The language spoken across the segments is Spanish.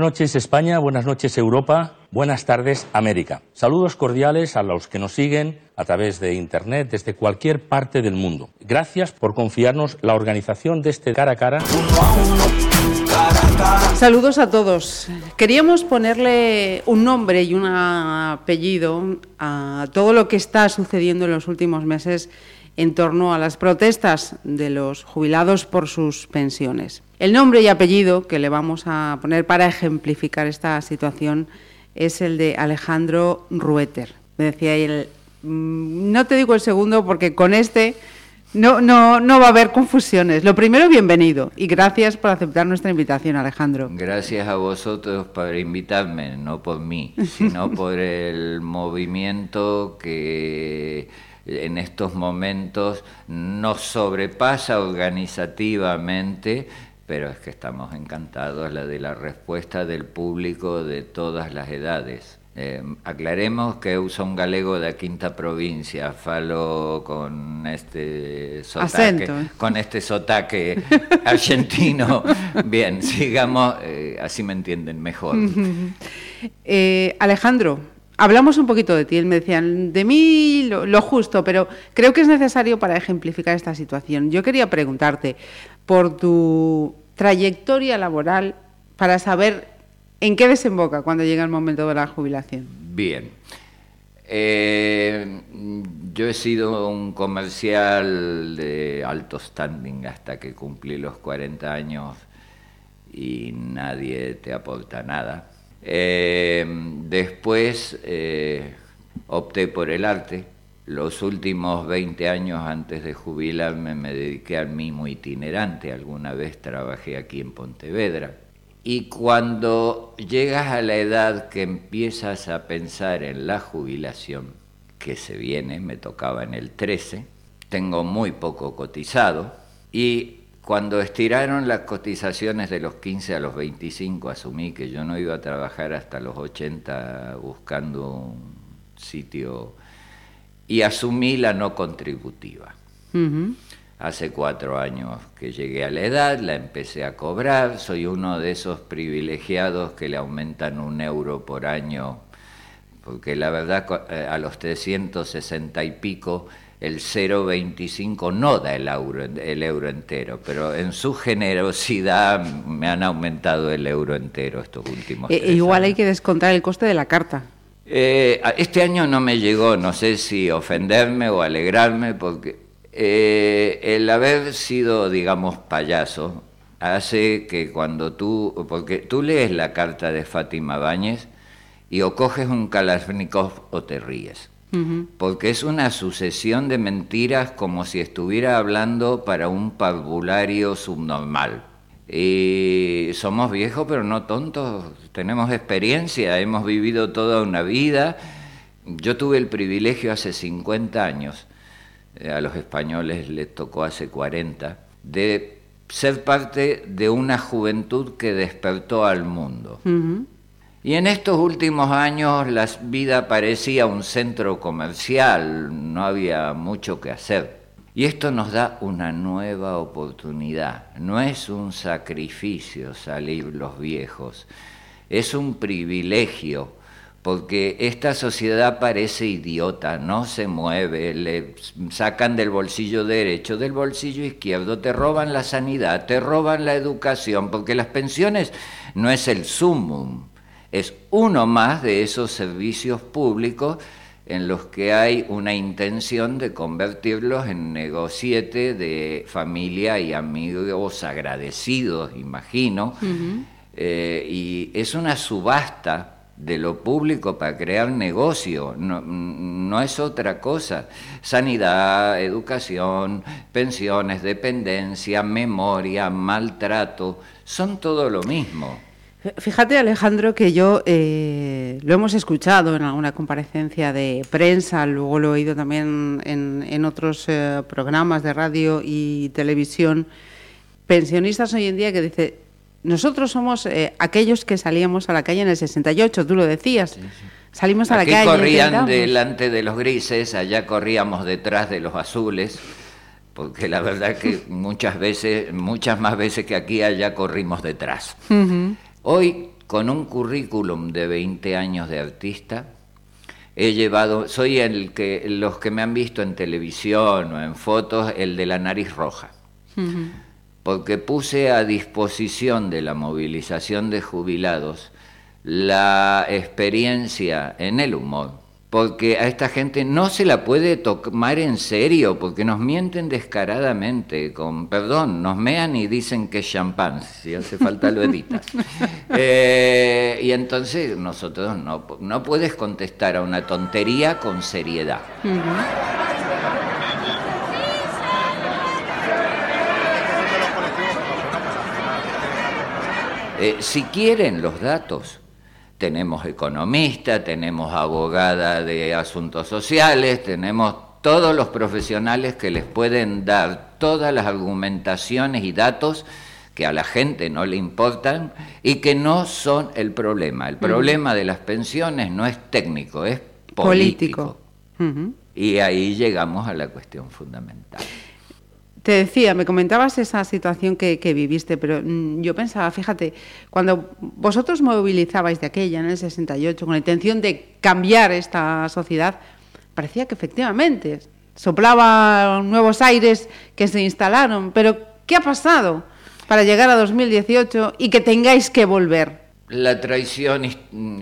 Buenas noches España, buenas noches Europa, buenas tardes América. Saludos cordiales a los que nos siguen a través de Internet desde cualquier parte del mundo. Gracias por confiarnos la organización de este cara a cara. Saludos a todos. Queríamos ponerle un nombre y un apellido a todo lo que está sucediendo en los últimos meses en torno a las protestas de los jubilados por sus pensiones. El nombre y apellido que le vamos a poner para ejemplificar esta situación es el de Alejandro Rueter. Me decía él, mm, no te digo el segundo porque con este no, no, no va a haber confusiones. Lo primero, bienvenido y gracias por aceptar nuestra invitación, Alejandro. Gracias a vosotros por invitarme, no por mí, sino por el movimiento que en estos momentos nos sobrepasa organizativamente, pero es que estamos encantados la de la respuesta del público de todas las edades. Eh, aclaremos que usa un galego de la quinta provincia, falo con este sotaque, Acento. con este sotaque argentino. Bien, sigamos, eh, así me entienden mejor. Eh, Alejandro, hablamos un poquito de ti. Me decían, de mí lo, lo, justo, pero creo que es necesario para ejemplificar esta situación. Yo quería preguntarte por tu trayectoria laboral para saber ¿En qué desemboca cuando llega el momento de la jubilación? Bien. Eh, yo he sido un comercial de alto standing hasta que cumplí los 40 años y nadie te aporta nada. Eh, después eh, opté por el arte. Los últimos 20 años antes de jubilarme me dediqué al mimo itinerante. Alguna vez trabajé aquí en Pontevedra. Y cuando llegas a la edad que empiezas a pensar en la jubilación, que se viene, me tocaba en el 13, tengo muy poco cotizado, y cuando estiraron las cotizaciones de los 15 a los 25, asumí que yo no iba a trabajar hasta los 80 buscando un sitio, y asumí la no contributiva. Uh -huh. Hace cuatro años que llegué a la edad, la empecé a cobrar, soy uno de esos privilegiados que le aumentan un euro por año, porque la verdad a los 360 y pico el 0,25 no da el euro, el euro entero, pero en su generosidad me han aumentado el euro entero estos últimos eh, Igual años. hay que descontar el coste de la carta. Eh, este año no me llegó, no sé si ofenderme o alegrarme, porque eh, el haber sido, digamos, payaso hace que cuando tú, porque tú lees la carta de Fátima Báñez y o coges un Kalashnikov o te ríes, uh -huh. porque es una sucesión de mentiras como si estuviera hablando para un parvulario subnormal. Y somos viejos pero no tontos, tenemos experiencia, hemos vivido toda una vida. Yo tuve el privilegio hace 50 años eh, a los españoles les tocó hace 40, de ser parte de una juventud que despertó al mundo. Uh -huh. Y en estos últimos años la vida parecía un centro comercial, no había mucho que hacer. Y esto nos da una nueva oportunidad. No es un sacrificio salir los viejos, es un privilegio porque esta sociedad parece idiota, no se mueve, le sacan del bolsillo derecho, del bolsillo izquierdo, te roban la sanidad, te roban la educación, porque las pensiones no es el sumum, es uno más de esos servicios públicos en los que hay una intención de convertirlos en negociete de familia y amigos agradecidos, imagino, uh -huh. eh, y es una subasta de lo público para crear negocio, no, no, es otra cosa. Sanidad, educación, pensiones, dependencia, memoria, maltrato, son todo lo mismo. Fíjate Alejandro que yo eh, lo hemos escuchado en alguna comparecencia de prensa, luego lo he oído también en, en otros eh, programas de radio y televisión, pensionistas hoy en día que dice nosotros somos eh, aquellos que salíamos a la calle en el 68, tú lo decías. Sí, sí. Salimos a Aquí la calle. corrían delante de los grises, allá corríamos detrás de los azules, porque la verdad que muchas veces, muchas más veces que aquí, allá corrimos detrás. Uh -huh. Hoy, con un currículum de 20 años de artista, he llevado, soy el que, los que me han visto en televisión o en fotos, el de la nariz roja. Porque puse a disposición de la movilización de jubilados la experiencia en el humor, porque a esta gente no se la puede tomar en serio, porque nos mienten descaradamente, con perdón, nos mean y dicen que es champán, si hace falta lo editas. Eh, y entonces nosotros no, no puedes contestar a una tontería con seriedad. Eh, si quieren los datos, tenemos economista, tenemos abogada de asuntos sociales, tenemos todos los profesionales que les pueden dar todas las argumentaciones y datos que a la gente no le importan y que no son el problema. El problema de las pensiones no es técnico, es político. Y ahí llegamos a la cuestión fundamental. Te decía, me comentabas esa situación que, viviste, pero mm, yo pensaba, fíjate, cuando vosotros movilizabais de aquella, en el 68, con la intención de cambiar esta sociedad, parecía que efectivamente soplaba nuevos aires que se instalaron, pero ¿qué ha pasado para llegar a 2018 y que tengáis que volver? La traición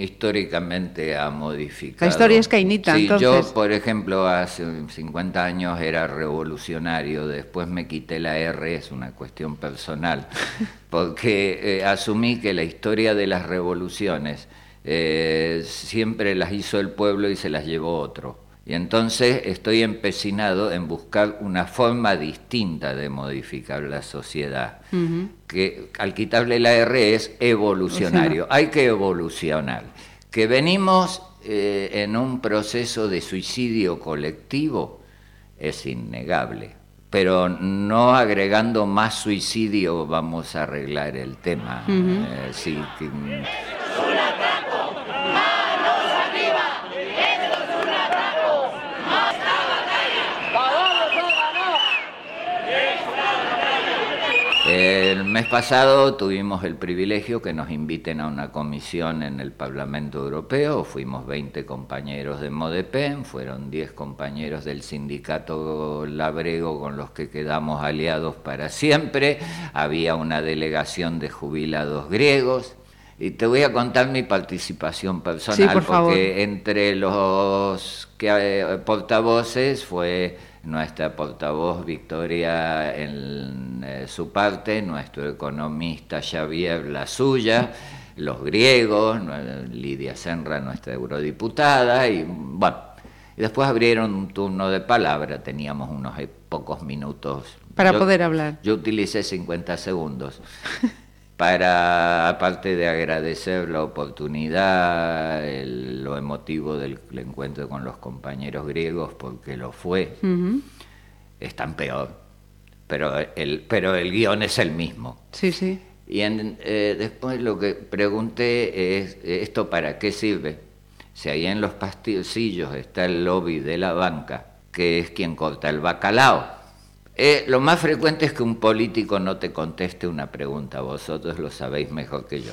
históricamente ha modificado. La historia es cainita, sí, Yo, por ejemplo, hace 50 años era revolucionario, después me quité la R, es una cuestión personal, porque eh, asumí que la historia de las revoluciones eh, siempre las hizo el pueblo y se las llevó otro. Y entonces estoy empecinado en buscar una forma distinta de modificar la sociedad, que al quitarle la R es evolucionario, hay que evolucionar. Que venimos eh, en un proceso de suicidio colectivo es innegable, pero no agregando más suicidio vamos a arreglar el tema. Eh, sí, El mes pasado tuvimos el privilegio que nos inviten a una comisión en el Parlamento Europeo. Fuimos 20 compañeros de Modepen, fueron 10 compañeros del sindicato Labrego con los que quedamos aliados para siempre. Había una delegación de jubilados griegos. Y te voy a contar mi participación personal, porque entre los que, eh, portavoces fue nuestra portavoz Victoria en eh, su parte, nuestro economista Xavier la suya, los griegos, Lidia Senra, nuestra eurodiputada, y bueno, y después abrieron un turno de palabra, teníamos unos e, pocos minutos. Para poder hablar. Yo utilicé 50 segundos. para, aparte de agradecer la oportunidad, lo emotivo del, encuentro con los compañeros griegos, porque lo fue, es tan peor, pero el, pero el guion es el mismo. Sí, sí. Y eh, después lo que pregunté es, ¿esto para qué sirve? Si ahí en los pastillos está el lobby de la banca, que es quien corta el bacalao eh, lo más frecuente es que un político no te conteste una pregunta, vosotros lo sabéis mejor que yo.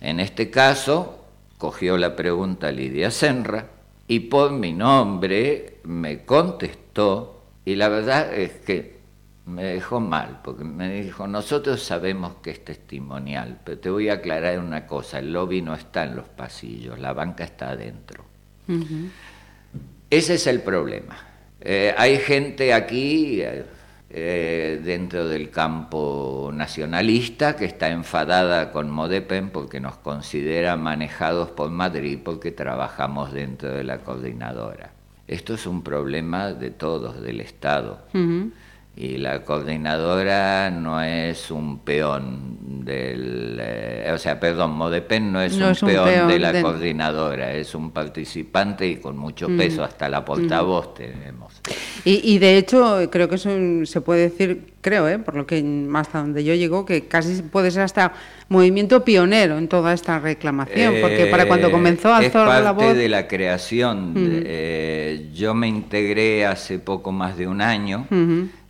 En este caso, cogió la pregunta Lidia Senra y por mi nombre me contestó y la verdad es que me dejó mal, porque me dijo, nosotros sabemos que es testimonial, pero te voy a aclarar una cosa, el lobby no está en los pasillos, la banca está adentro. Ese es el problema. Eh, hay gente aquí eh, dentro del campo nacionalista que está enfadada con Modepen porque nos considera manejados por Madrid porque trabajamos dentro de la coordinadora. Esto es un problema de todos, del Estado y la coordinadora no es un peón del... Eh, o sea, perdón, Modepen no es, un, peón de la coordinadora, es un participante y con mucho mm. peso, hasta la portavoz tenemos. Y, de hecho, creo que eso se puede decir, creo, ¿eh? por lo que hasta donde yo llego, que casi puede ser hasta movimiento pionero en toda esta reclamación, porque para cuando comenzó a hacer la voz... de la creación. Eh, yo me integré hace poco más de un año.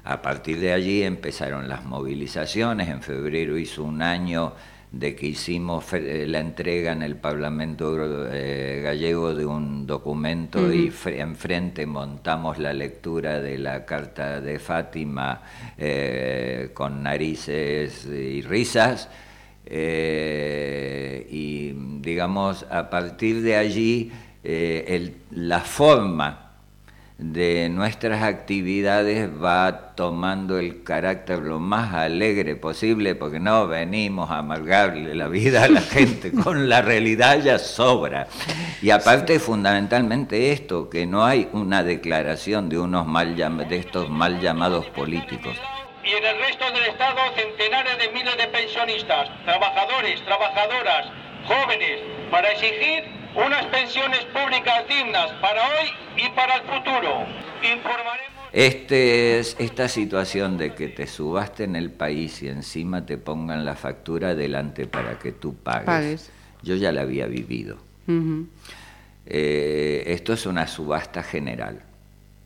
A partir de allí empezaron las movilizaciones. En febrero hizo un año de que hicimos la entrega en el Parlamento eh, gallego de un documento y enfrente montamos la lectura de la Carta de Fátima eh, con narices y risas. Eh, y digamos, a partir de allí, la forma de nuestras actividades va tomando el carácter lo más alegre posible, porque no venimos a amargarle la vida a la gente, con la realidad ya sobra. Y aparte fundamentalmente esto, que no hay una declaración de, unos mal de estos mal llamados políticos. Y en el resto del Estado centenares de miles de pensionistas, trabajadores, trabajadoras, jóvenes, para exigir unas pensiones públicas dignas para hoy y para el futuro. Informaremos... Este es, esta situación de que te subaste en el país y encima te pongan la factura delante para que tú pagues, yo ya la había vivido. Eh, esto es una subasta general.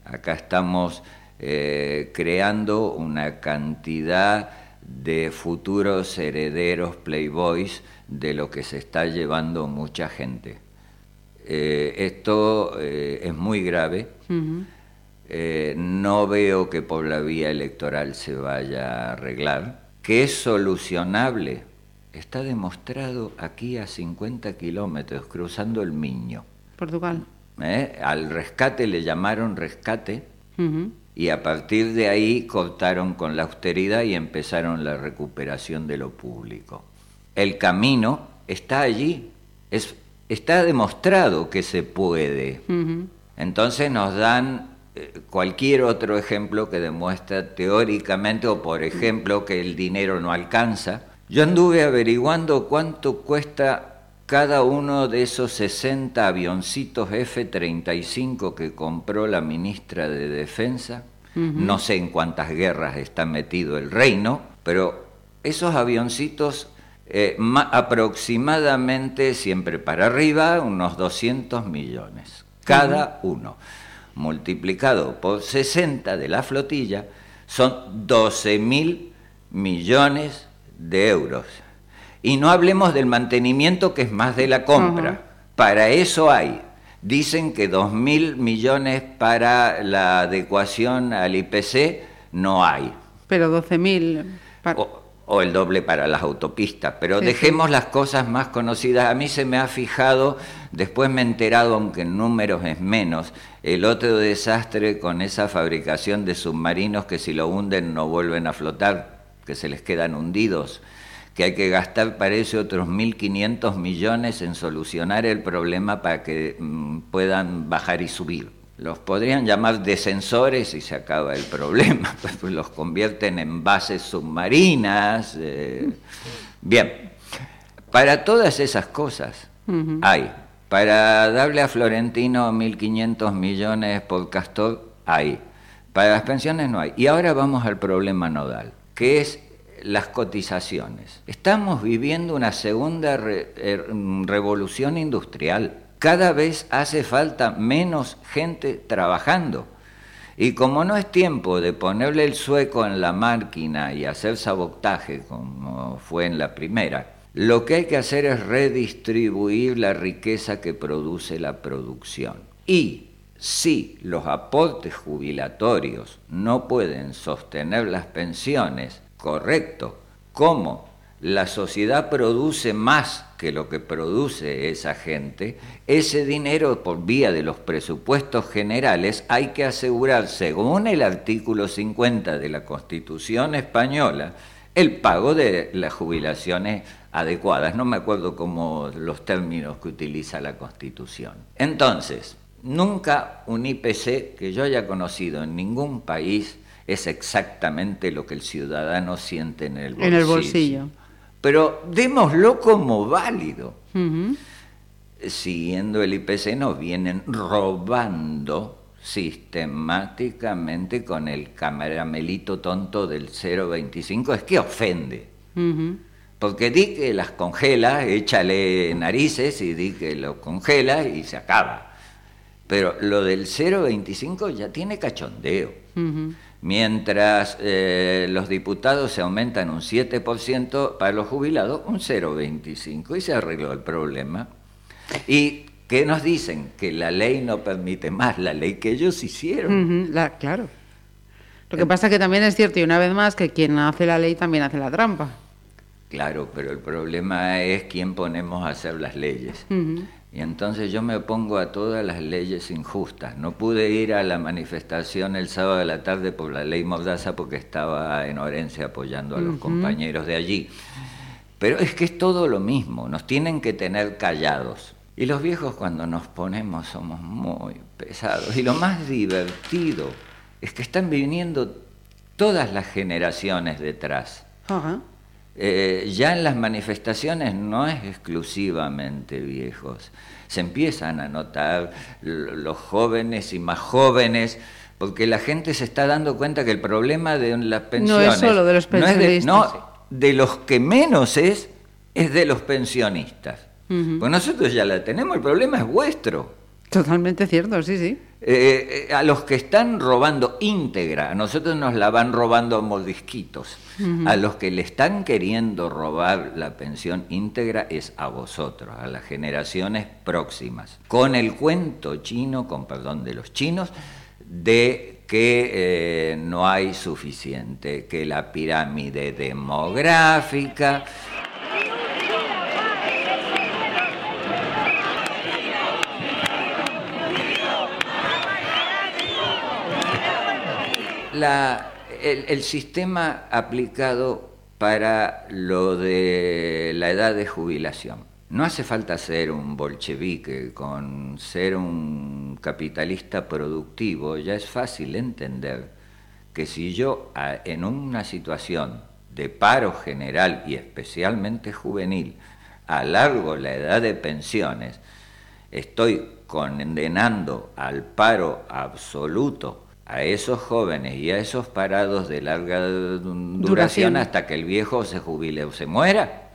Acá estamos eh, creando una cantidad de futuros herederos playboys de lo que se está llevando mucha gente. Eh, esto eh, es muy grave. Eh, no veo que por la vía electoral se vaya a arreglar. Que es solucionable. Está demostrado aquí a 50 kilómetros, cruzando el Miño. Portugal. Al rescate le llamaron rescate y a partir de ahí cortaron con la austeridad y empezaron la recuperación de lo público. El camino está allí, es está demostrado que se puede. Entonces nos dan eh, cualquier otro ejemplo que demuestra teóricamente o por ejemplo que el dinero no alcanza. Yo anduve averiguando cuánto cuesta cada uno de esos 60 avioncitos F-35 que compró la ministra de Defensa. No sé en cuántas guerras está metido el reino, pero esos avioncitos eh, aproximadamente, siempre para arriba, unos 200 millones, cada uno. Multiplicado por 60 de la flotilla, son 12 mil millones de euros. Y no hablemos del mantenimiento, que es más de la compra. Para eso hay. Dicen que 2 mil millones para la adecuación al IPC no hay. Pero 12 mil o el doble para las autopistas, pero dejemos las cosas más conocidas. A mí se me ha fijado, después me he enterado, aunque en números es menos, el otro desastre con esa fabricación de submarinos que si lo hunden no vuelven a flotar, que se les quedan hundidos, que hay que gastar, parece, otros 1.500 millones en solucionar el problema para que mm, puedan bajar y subir los podrían llamar descensores y se acaba el problema, pues los convierten en bases submarinas. Eh. Bien, para todas esas cosas hay. Para darle a Florentino 1.500 millones por Castor, hay. Para las pensiones no hay. Y ahora vamos al problema nodal, que es las cotizaciones. Estamos viviendo una segunda er, revolución industrial cada vez hace falta menos gente trabajando. Y como no es tiempo de ponerle el sueco en la máquina y hacer sabotaje como fue en la primera, lo que hay que hacer es redistribuir la riqueza que produce la producción. Y si los aportes jubilatorios no pueden sostener las pensiones, correcto, ¿cómo? La sociedad produce más que lo que produce esa gente, ese dinero por vía de los presupuestos generales hay que asegurar, según el artículo 50 de la Constitución española, el pago de las jubilaciones adecuadas. No me acuerdo cómo los términos que utiliza la Constitución. Entonces, nunca un IPC que yo haya conocido en ningún país es exactamente lo que el ciudadano siente en el bolsillo. En el bolsillo pero démoslo como válido. Siguiendo el IPC nos vienen robando sistemáticamente con el cameramelito tonto del 0,25, es que ofende. Porque di que las congela, échale narices y di que lo congela y se acaba. Pero lo del 0,25 ya tiene cachondeo. Mientras eh, los diputados se aumentan un 7%, para los jubilados un 0,25%. Y se arregló el problema. ¿Y qué nos dicen? Que la ley no permite más, la ley que ellos hicieron. claro. Lo que pasa es que también es cierto, y una vez más, que quien hace la ley también hace la trampa. Claro, pero el problema es quién ponemos a hacer las leyes. Y entonces yo me opongo a todas las leyes injustas. No pude ir a la manifestación el sábado de la tarde por la ley Mordaza porque estaba en Orense apoyando a los compañeros de allí. Pero es que es todo lo mismo, nos tienen que tener callados. Y los viejos cuando nos ponemos somos muy pesados. Y lo más divertido es que están viniendo todas las generaciones detrás. Eh, ya en las manifestaciones no es exclusivamente viejos, se empiezan a notar los jóvenes y más jóvenes, porque la gente se está dando cuenta que el problema de las pensiones no es solo de los pensionistas, no, de, los que menos es es de los pensionistas. Pues nosotros ya la tenemos, el problema es vuestro. Totalmente cierto, sí, sí. Eh, eh, a los que están robando íntegra, a nosotros nos la van robando a modisquitos. A los que le están queriendo robar la pensión íntegra es a vosotros, a las generaciones próximas. Con el cuento chino, con perdón de los chinos, de que eh, no hay suficiente, que la pirámide demográfica el, sistema aplicado para lo de la edad de jubilación. No hace falta ser un bolchevique, con ser un capitalista productivo ya es fácil entender que si yo en una situación de paro general y especialmente juvenil alargo la edad de pensiones, estoy condenando al paro absoluto a esos jóvenes y a esos parados de larga duración, hasta que el viejo se jubile o se muera.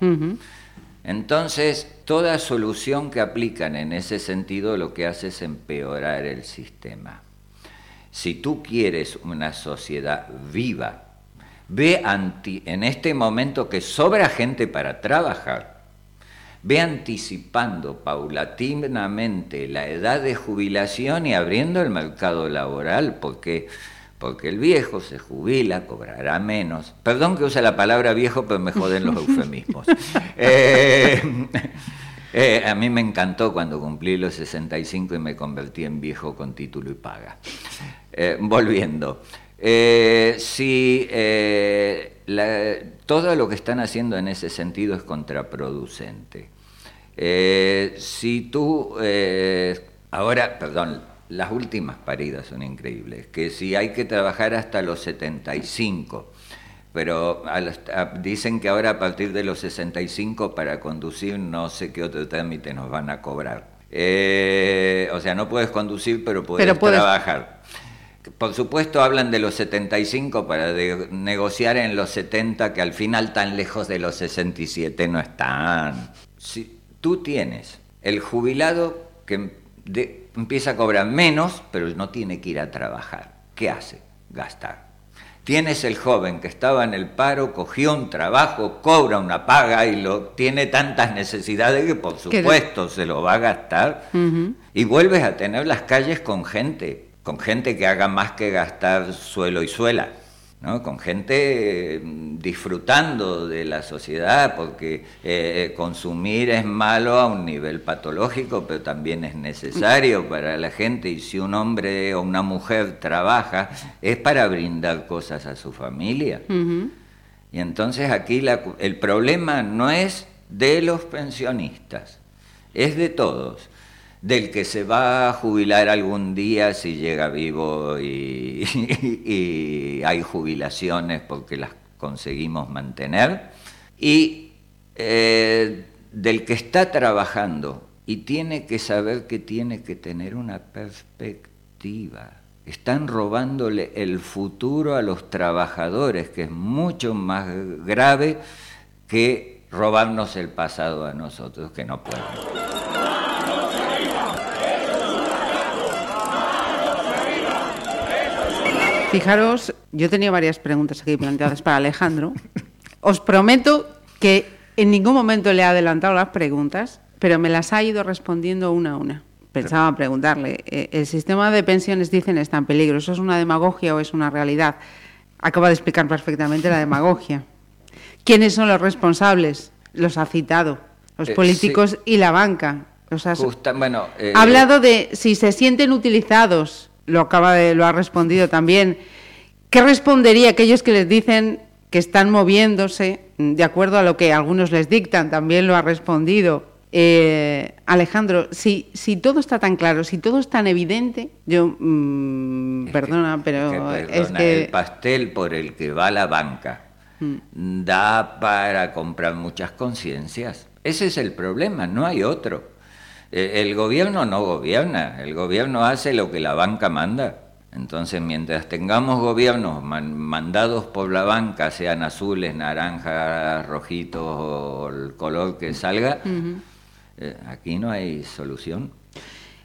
Entonces, toda solución que aplican en ese sentido lo que hace es empeorar el sistema. Si tú quieres una sociedad viva, ve anti, en este momento que sobra gente para trabajar, ve anticipando paulatinamente la edad de jubilación y abriendo el mercado laboral, porque, porque el viejo se jubila, cobrará menos. Perdón que use la palabra viejo, pero me joden los eufemismos. Eh, eh, a mí me encantó cuando cumplí los 65 y me convertí en viejo con título y paga. Eh, volviendo. si todo lo que están haciendo en ese sentido es contraproducente. Eh, si tú, eh, ahora, perdón, las últimas paridas son increíbles, que si hay que trabajar hasta los 75, pero dicen que ahora a partir de los 65 para conducir no sé qué otro trámite nos van a cobrar. Eh, o sea, no puedes conducir, pero puedes, trabajar. Por supuesto hablan de los 75 para negociar en los 70, que al final tan lejos de los 67 no están. Sí, tú tienes el jubilado que empieza a cobrar menos, pero no tiene que ir a trabajar. ¿Qué hace? Gastar. Tienes el joven que estaba en el paro, cogió un trabajo, cobra una paga y lo tiene tantas necesidades que por supuesto se lo va a gastar. Y vuelves a tener las calles con gente, con gente que haga más que gastar suelo y suela. ¿No? con gente mm, disfrutando de la sociedad, porque eh, consumir es malo a un nivel patológico, pero también es necesario para la gente, y si un hombre o una mujer trabaja, es para brindar cosas a su familia. Y entonces aquí el problema no es de los pensionistas, es de todos del que se va a jubilar algún día si llega vivo y, hay jubilaciones porque las conseguimos mantener, y eh, del que está trabajando y tiene que saber que tiene que tener una perspectiva. Están robándole el futuro a los trabajadores, que es mucho más grave que robarnos el pasado a nosotros, que no pueden. Fijaros, yo tenía varias preguntas aquí planteadas para Alejandro. Os prometo que en ningún momento le he adelantado las preguntas, pero me las ha ido respondiendo una a una. Pensaba preguntarle, eh, ¿el sistema de pensiones dicen está en peligro? ¿Eso es una demagogia o es una realidad? Acaba de explicar perfectamente la demagogia. ¿Quiénes son los responsables? Los ha citado, los Eh, políticos y la banca. Los Justa- bueno, eh, ha hablado de si se sienten utilizados, lo acaba de, lo ha respondido también. ¿Qué respondería aquellos que les dicen que están moviéndose de acuerdo a lo que algunos les dictan? También lo ha respondido. Eh, Alejandro, si, si todo está tan claro, si todo es tan evidente, yo, mm, que- perdona, pero que, es que... el pastel por el que va la banca Mm. da para comprar muchas conciencias. Ese es el problema, no hay otro. Eh, El gobierno no gobierna, el gobierno hace lo que la banca manda. Entonces, mientras tengamos gobiernos man- mandados por la banca, sean azules, naranjas, rojitos o el color que salga, eh, aquí no hay solución.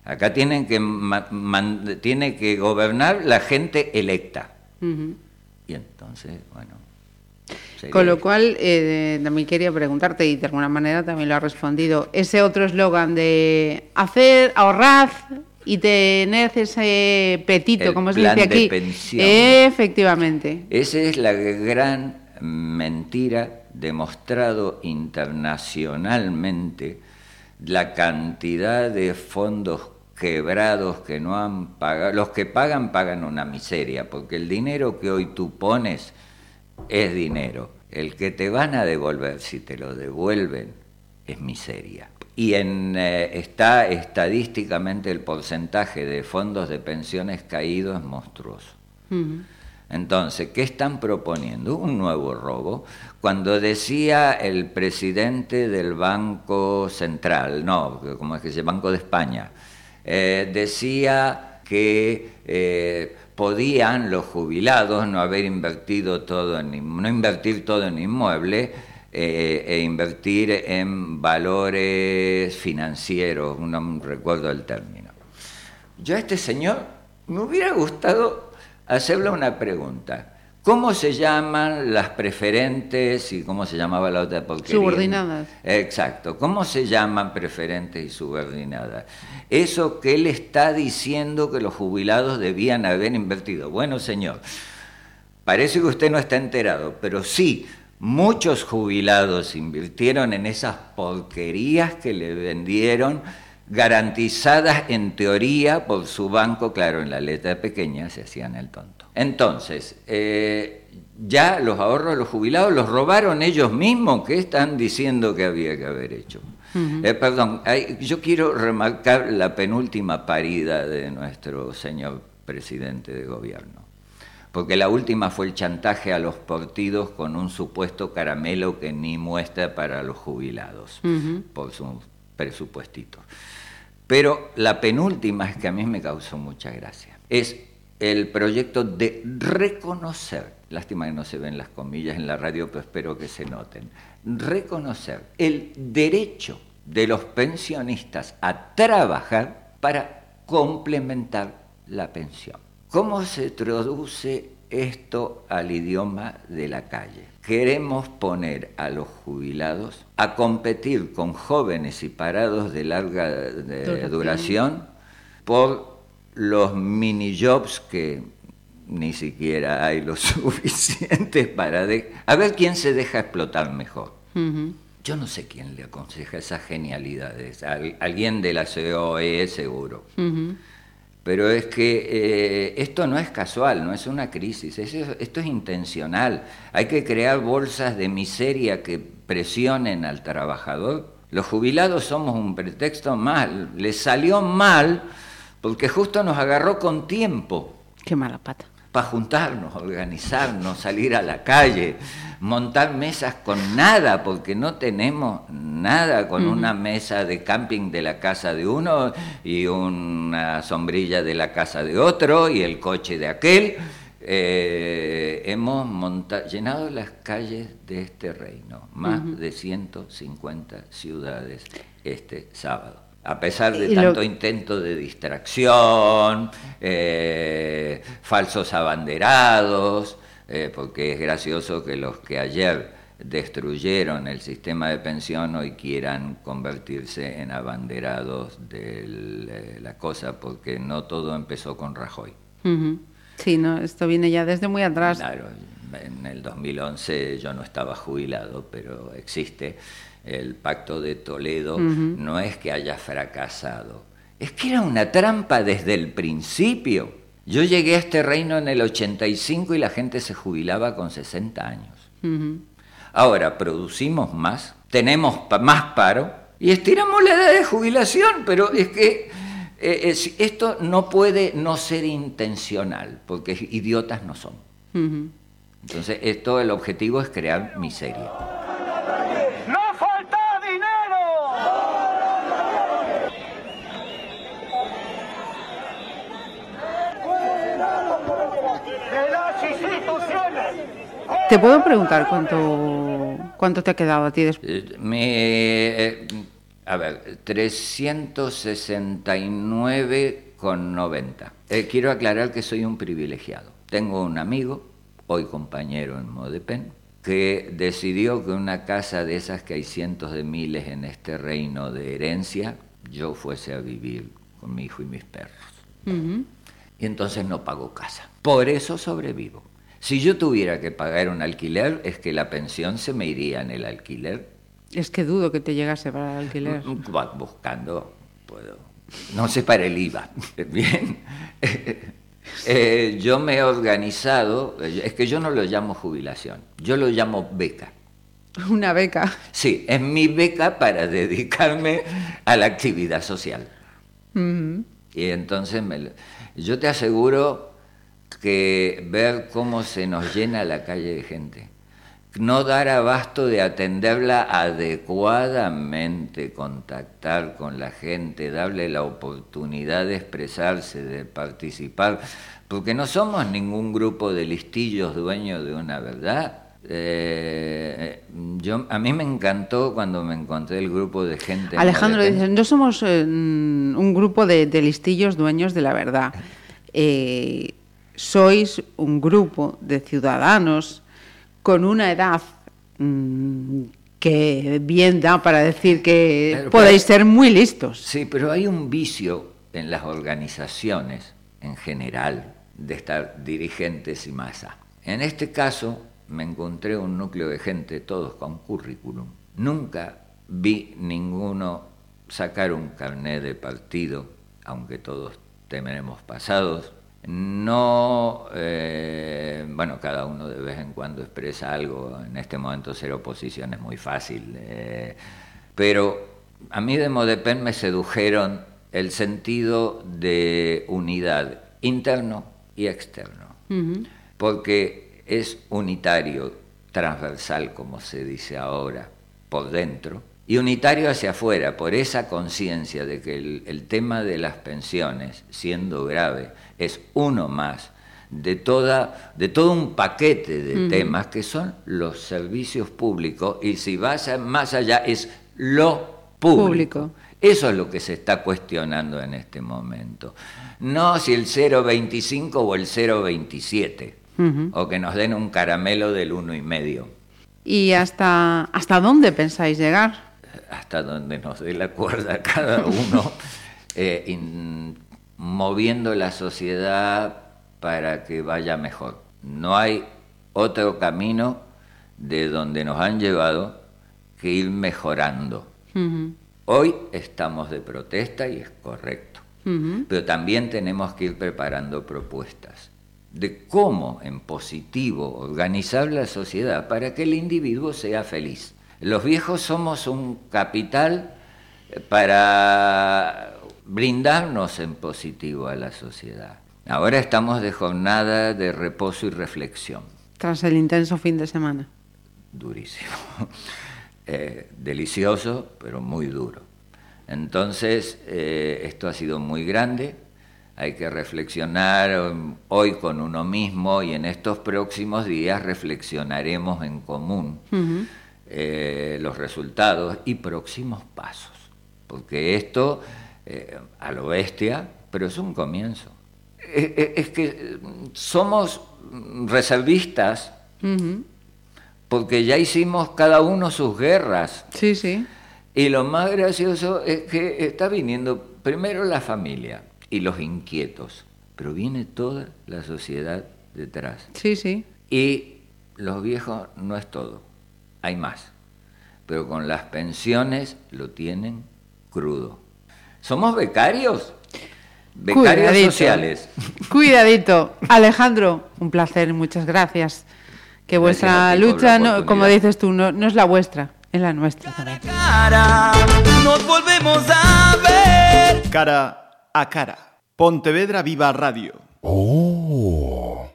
Acá tienen que man- tiene que gobernar la gente electa. Y entonces, bueno. Sería- Con lo cual, eh, también quería preguntarte, y de alguna manera también lo ha respondido, ese otro eslogan de hacer, ahorrar y tener ese petito, El como se plan dice de aquí. pensión. Efectivamente. Esa es la gran mentira demostrado internacionalmente, la cantidad de fondos quebrados que no han pagado. Los que pagan pagan una miseria, porque el dinero que hoy tú pones es dinero. El que te van a devolver, si te lo devuelven, es miseria. Y en, eh, está estadísticamente el porcentaje de fondos de pensiones caídos es monstruoso. Entonces, ¿qué están proponiendo? Un nuevo robo. Cuando decía el presidente del Banco Central, no, ¿cómo es que se? Banco de España, eh, decía que eh, podían los jubilados no haber invertido todo en, no invertir todo en inmueble eh, e invertir en valores financieros, no recuerdo el término. Yo a este señor me hubiera gustado hacerle una pregunta. ¿Cómo se llaman las preferentes y cómo se llamaba la otra porquería? Subordinadas. Exacto. ¿Cómo se llaman preferentes y subordinadas? Eso que él está diciendo que los jubilados debían haber invertido. Bueno, señor, parece que usted no está enterado, pero sí, muchos jubilados invirtieron en esas porquerías que le vendieron garantizadas en teoría por su banco, claro, en la letra pequeña se hacían el tonto. Entonces, eh, ya los ahorros de los jubilados los robaron ellos mismos, ¿qué están diciendo que había que haber hecho? Eh, perdón, hay- yo quiero remarcar la penúltima parida de nuestro señor presidente de gobierno, porque la última fue el chantaje a los partidos con un supuesto caramelo que ni muestra para los jubilados, por su presupuestito. Pero la penúltima es que a mí me causó mucha gracia. Es el proyecto de reconocer, lástima que no se ven las comillas en la radio, pero espero que se noten, reconocer el derecho de los pensionistas a trabajar para complementar la pensión. ¿Cómo se traduce esto al idioma de la calle? Queremos poner a los jubilados a competir con jóvenes y parados de larga de Duración. duración por los mini jobs que ni siquiera hay lo suficientes para... de- A ver quién se deja explotar mejor. Yo no sé quién le aconseja esas genialidades. Al- alguien de la COE seguro. Pero es que eh, esto no es casual, no es una crisis, es- esto es intencional. Hay que crear bolsas de miseria que presionen al trabajador. Los jubilados somos un pretexto mal, les salió mal porque justo nos agarró con tiempo Qué mala pata. para juntarnos, organizarnos, salir a la calle, montar mesas con nada, porque no tenemos nada con una mesa de camping de la casa de uno y una sombrilla de la casa de otro y el coche de aquel. Eh, hemos monta- llenado las calles de este reino, más de 150 ciudades este sábado. A pesar de tanto intento de distracción, eh, falsos abanderados, eh, porque es gracioso que los que ayer destruyeron el sistema de pensión hoy quieran convertirse en abanderados de la cosa, porque no todo empezó con Rajoy. Sí, no, esto viene ya desde muy atrás. Claro, en el 2011 yo no estaba jubilado, pero existe el pacto de Toledo, no es que haya fracasado, es que era una trampa desde el principio. Yo llegué a este reino en el 85 y la gente se jubilaba con 60 años. Ahora, producimos más, tenemos más paro y estiramos la edad de jubilación, pero es que eh, esto no puede no ser intencional, porque idiotas no son. Entonces, esto, el objetivo es crear miseria. ¡No falta dinero! De las instituciones. ¿Te puedo preguntar cuánto, cuánto te ha quedado a ti después? Eh, me, eh, a ver, 369,90. Eh, quiero aclarar que soy un privilegiado. Tengo un amigo, hoy compañero en Modepen, que decidió que una casa de esas que hay cientos de miles en este reino de herencia, yo fuese a vivir con mi hijo y mis perros. Y entonces no pago casa. Por eso sobrevivo. Si yo tuviera que pagar un alquiler, es que la pensión se me iría en el alquiler. Es que dudo que te llegase para el alquiler. Mm, buscando, puedo. No sé para el IVA. Bien. Eh, yo me he organizado, es que yo no lo llamo jubilación, yo lo llamo beca. Una beca. Sí, es mi beca para dedicarme a la actividad social. Y entonces me, yo te aseguro que ver cómo se nos llena la calle de gente, no dar abasto de atenderla adecuadamente, contactar con la gente, darle la oportunidad de expresarse, de participar, porque no somos ningún grupo de listillos dueños de una verdad. Eh, yo, a mí me encantó cuando me encontré el grupo de gente. Alejandro dice, no somos eh, un grupo de, listillos dueños de la verdad. Eh, sois un grupo de ciudadanos con una edad mm, que bien da para decir que podéis ser muy listos. Sí, pero hay un vicio en las organizaciones en general de estar dirigentes y masa. En este caso me encontré un núcleo de gente, todos con currículum. Nunca vi ninguno sacar un carnet de partido, aunque todos temeremos pasados, no, eh, bueno, cada uno de vez en cuando expresa algo, en este momento ser oposición es muy fácil, eh, pero a mí de Modepen me sedujeron el sentido de unidad interno y externo, porque es unitario, transversal, como se dice ahora, por dentro, y unitario hacia afuera, por esa conciencia de que el tema de las pensiones, siendo grave, es uno más de, toda, de todo un paquete de temas que son los servicios públicos y si vas más allá es lo público. Eso es lo que se está cuestionando en este momento. No si el 0,25 o el 0,27, o que nos den un caramelo del uno y medio. ¿Y hasta, hasta dónde pensáis llegar? Hasta donde nos dé la cuerda cada uno. Eh, moviendo la sociedad para que vaya mejor. No hay otro camino de donde nos han llevado que ir mejorando. Hoy estamos de protesta y es correcto, pero también tenemos que ir preparando propuestas de cómo en positivo organizar la sociedad para que el individuo sea feliz. Los viejos somos un capital para brindarnos en positivo a la sociedad. Ahora estamos de jornada de reposo y reflexión. Tras el intenso fin de semana. Durísimo. Eh, delicioso, pero muy duro. Entonces, eh, esto ha sido muy grande. Hay que reflexionar um, hoy con uno mismo y en estos próximos días reflexionaremos en común eh, los resultados y próximos pasos porque esto, eh, a lo bestia, pero es un comienzo. Es, que somos reservistas porque ya hicimos cada uno sus guerras. Sí, sí. Y lo más gracioso es que está viniendo primero la familia y los inquietos, pero viene toda la sociedad detrás. Sí, sí. Y los viejos no es todo, hay más. Pero con las pensiones lo tienen crudo. ¿Somos becarios? Becarios sociales. Cuidadito. Alejandro, un placer, muchas gracias. Que vuestra lucha, no, como dices tú, no, no, es la vuestra, es la nuestra. Cara, nos volvemos a ver. Cara a cara. Pontevedra Viva Radio. Oh.